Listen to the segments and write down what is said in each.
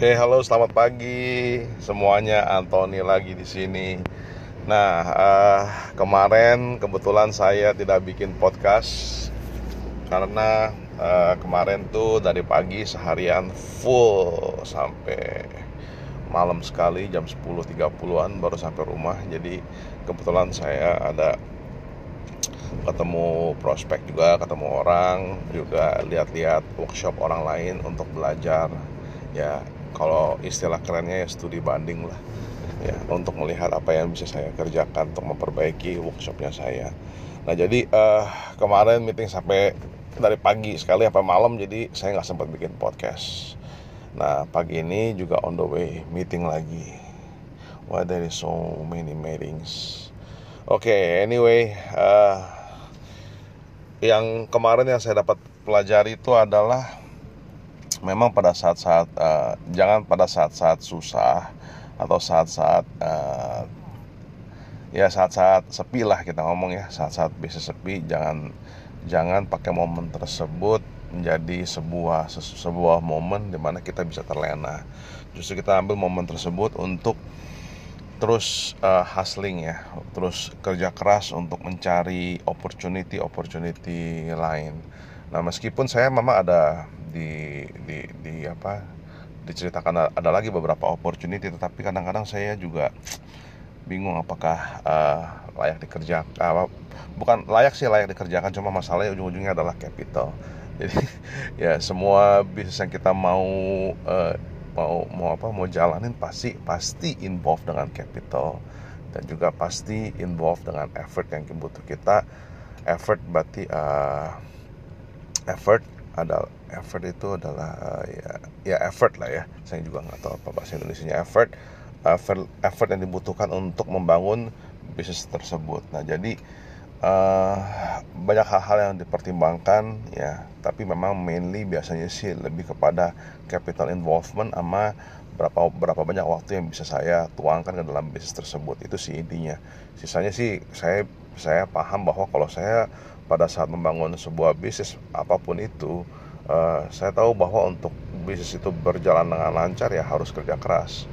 Oke, halo, selamat pagi semuanya. Anthony lagi di sini. Nah, uh, kemarin kebetulan saya tidak bikin podcast karena uh, kemarin tuh dari pagi seharian full sampai malam sekali jam 10.30-an baru sampai rumah. Jadi kebetulan saya ada ketemu prospek juga, ketemu orang, juga lihat-lihat workshop orang lain untuk belajar ya kalau istilah kerennya ya studi banding lah. Ya untuk melihat apa yang bisa saya kerjakan untuk memperbaiki workshopnya saya. Nah jadi uh, kemarin meeting sampai dari pagi sekali sampai malam jadi saya nggak sempat bikin podcast. Nah pagi ini juga on the way meeting lagi. Why there is so many meetings. Oke okay, anyway uh, yang kemarin yang saya dapat pelajari itu adalah memang pada saat-saat uh, jangan pada saat-saat susah atau saat-saat uh, ya saat-saat sepi lah kita ngomong ya. Saat-saat bisa sepi jangan jangan pakai momen tersebut menjadi sebuah sebuah momen di mana kita bisa terlena. Justru kita ambil momen tersebut untuk terus uh, hustling ya terus kerja keras untuk mencari opportunity opportunity lain. Nah meskipun saya memang ada di di di apa diceritakan ada lagi beberapa opportunity tetapi kadang-kadang saya juga bingung apakah uh, layak dikerjakan uh, bukan layak sih layak dikerjakan cuma masalahnya ujung-ujungnya adalah capital. Jadi ya semua bisnis yang kita mau uh, mau mau apa mau jalanin pasti pasti involve dengan capital. Dan juga pasti involve dengan effort yang butuh kita. Effort berarti uh, effort adalah effort itu adalah uh, ya ya effort lah ya. Saya juga nggak tahu apa bahasa Indonesia effort effort effort yang dibutuhkan untuk membangun bisnis tersebut. Nah jadi uh, banyak hal-hal yang dipertimbangkan ya. Tapi memang mainly biasanya sih lebih kepada capital involvement sama berapa berapa banyak waktu yang bisa saya tuangkan ke dalam bisnis tersebut. Itu sih intinya. Sisanya sih saya saya paham bahwa kalau saya pada saat membangun sebuah bisnis apa pun itu uh, saya tahu bahwa untuk bisnis itu berjalan dengan lancar ya harus kerja keras.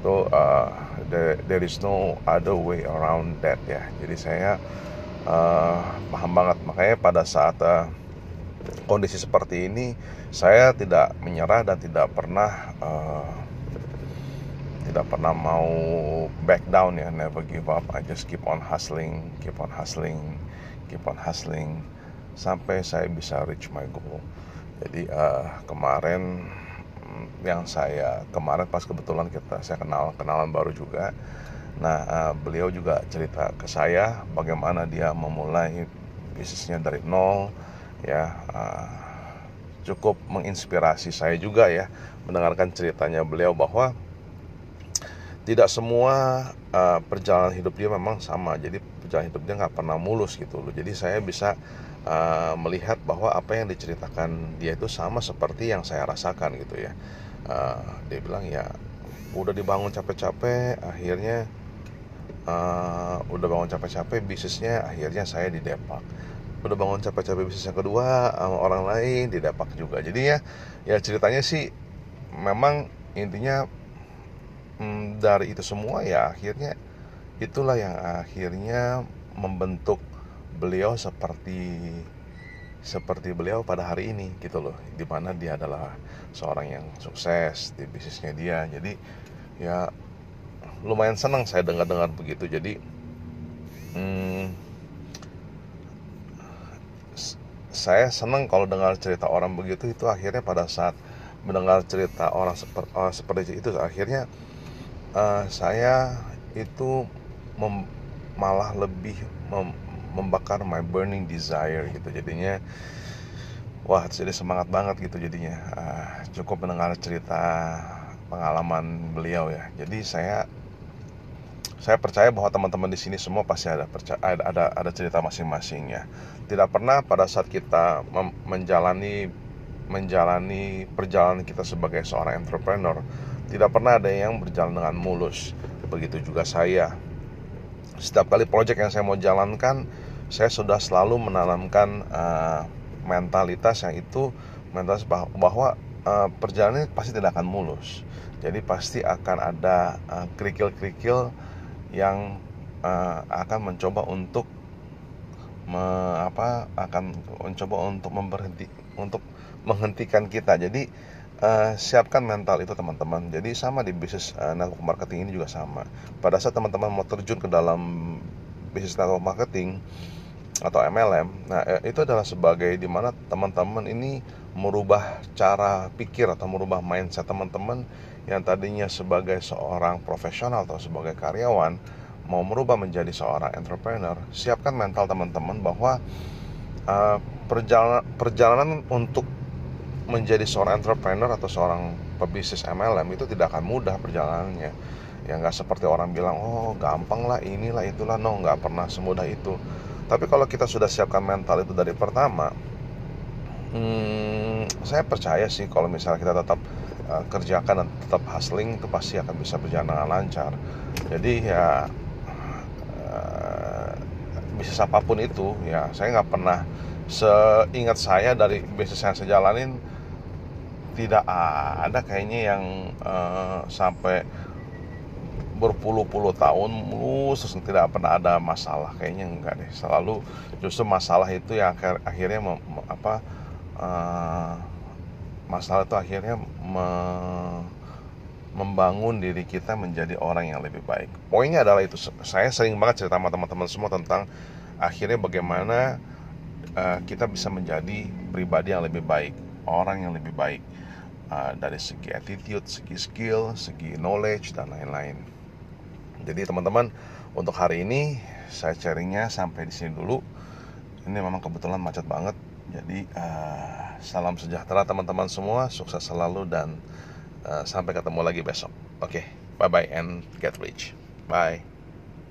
Itu uh, there, there is no other way around that ya. Jadi saya uh, paham banget. Makanya pada saat uh, kondisi seperti ini saya tidak menyerah dan tidak pernah uh, tidak pernah mau back down ya. Never give up. I just keep on hustling keep on hustling keep on hustling. Sampai saya bisa reach my goal jadi uh, kemarin mm, yang saya kemarin pas kebetulan kita saya kenal kenalan baru juga. Nah uh, beliau juga cerita ke saya bagaimana dia memulai bisnisnya dari nol ya uh, cukup menginspirasi saya juga ya mendengarkan ceritanya beliau bahwa tidak semua uh, perjalanan hidup dia memang sama. Jadi perjalanan hidup dia nggak pernah mulus gitu loh. Jadi saya bisa uh, melihat bahwa apa yang diceritakan dia itu sama seperti yang saya rasakan gitu ya. Uh, dia bilang ya udah dibangun capek-capek akhirnya uh, udah bangun capek-capek bisnisnya akhirnya saya di Depak udah bangun capek-capek bisnis yang kedua sama orang lain di Depak juga. Jadi ya ya ceritanya sih memang intinya hmm, dari itu semua ya akhirnya itulah yang akhirnya membentuk beliau seperti seperti beliau pada hari ini gitu loh. Di mana dia adalah seorang yang sukses di bisnisnya dia. Jadi ya lumayan senang saya dengar-dengar begitu. Jadi hmm, saya senang kalau dengar cerita orang begitu. Itu akhirnya pada saat mendengar cerita orang seperti, itu akhirnya uh, saya itu malah lebih membakar my burning desire gitu jadinya wah jadi semangat banget gitu jadinya uh, cukup mendengar cerita pengalaman beliau ya jadi saya saya percaya bahwa teman-teman di sini semua pasti ada percaya, ada ada, cerita masing-masing ya tidak pernah pada saat kita menjalani menjalani perjalanan kita sebagai seorang entrepreneur tidak pernah ada yang berjalan dengan mulus. Begitu juga saya. Setiap kali proyek yang saya mau jalankan, saya sudah selalu menanamkan uh, mentalitas yang itu mentalitas bahwa uh, perjalanan pasti tidak akan mulus. Jadi pasti akan ada uh, kerikil-kerikil yang uh, akan mencoba untuk me, apa akan mencoba untuk memberhenti untuk menghentikan kita. Jadi uh, siapkan mental itu teman-teman. Jadi sama di bisnis uh, network marketing ini juga sama. Pada saat teman-teman mau terjun ke dalam bisnis network marketing atau MLM nah itu adalah sebagai di mana teman-teman ini merubah cara pikir atau merubah mindset teman-teman yang tadinya sebagai seorang profesional atau sebagai karyawan mau merubah menjadi seorang entrepreneur, siapkan mental teman-teman bahwa uh, perjalanan perjalanan untuk menjadi seorang entrepreneur atau seorang pebisnis MLM itu tidak akan mudah perjalanannya. Ya nggak seperti orang bilang, oh gampang lah inilah itulah, no nggak pernah semudah itu. Tapi kalau kita sudah siapkan mental itu dari pertama, hmm, saya percaya sih kalau misalnya kita tetap uh, kerjakan dan tetap hustling itu pasti akan bisa berjalan dengan lancar jadi ya uh, bisnis apa pun itu ya saya nggak pernah seingat saya dari bisnis yang saya jalanin tidak ada kayaknya yang uh, sampai berpuluh-puluh tahun mulus tidak pernah ada masalah kayaknya enggak deh selalu justru masalah itu yang akhir, akhirnya mem, apa uh, masalah itu akhirnya me membangun diri kita menjadi orang yang lebih baik. Poinnya adalah itu. Saya sering banget cerita sama teman-teman semua tentang akhirnya bagaimana uh, kita bisa menjadi pribadi yang lebih baik, orang yang lebih baik uh, dari segi attitude, segi skill, segi knowledge dan lain-lain. Jadi teman-teman untuk hari ini saya sharingnya sampai di sini dulu. Ini memang kebetulan macet banget. Jadi uh, Salam sejahtera teman-teman semua, sukses selalu dan uh, sampai ketemu lagi besok. Oke, okay, bye bye and get rich. Bye.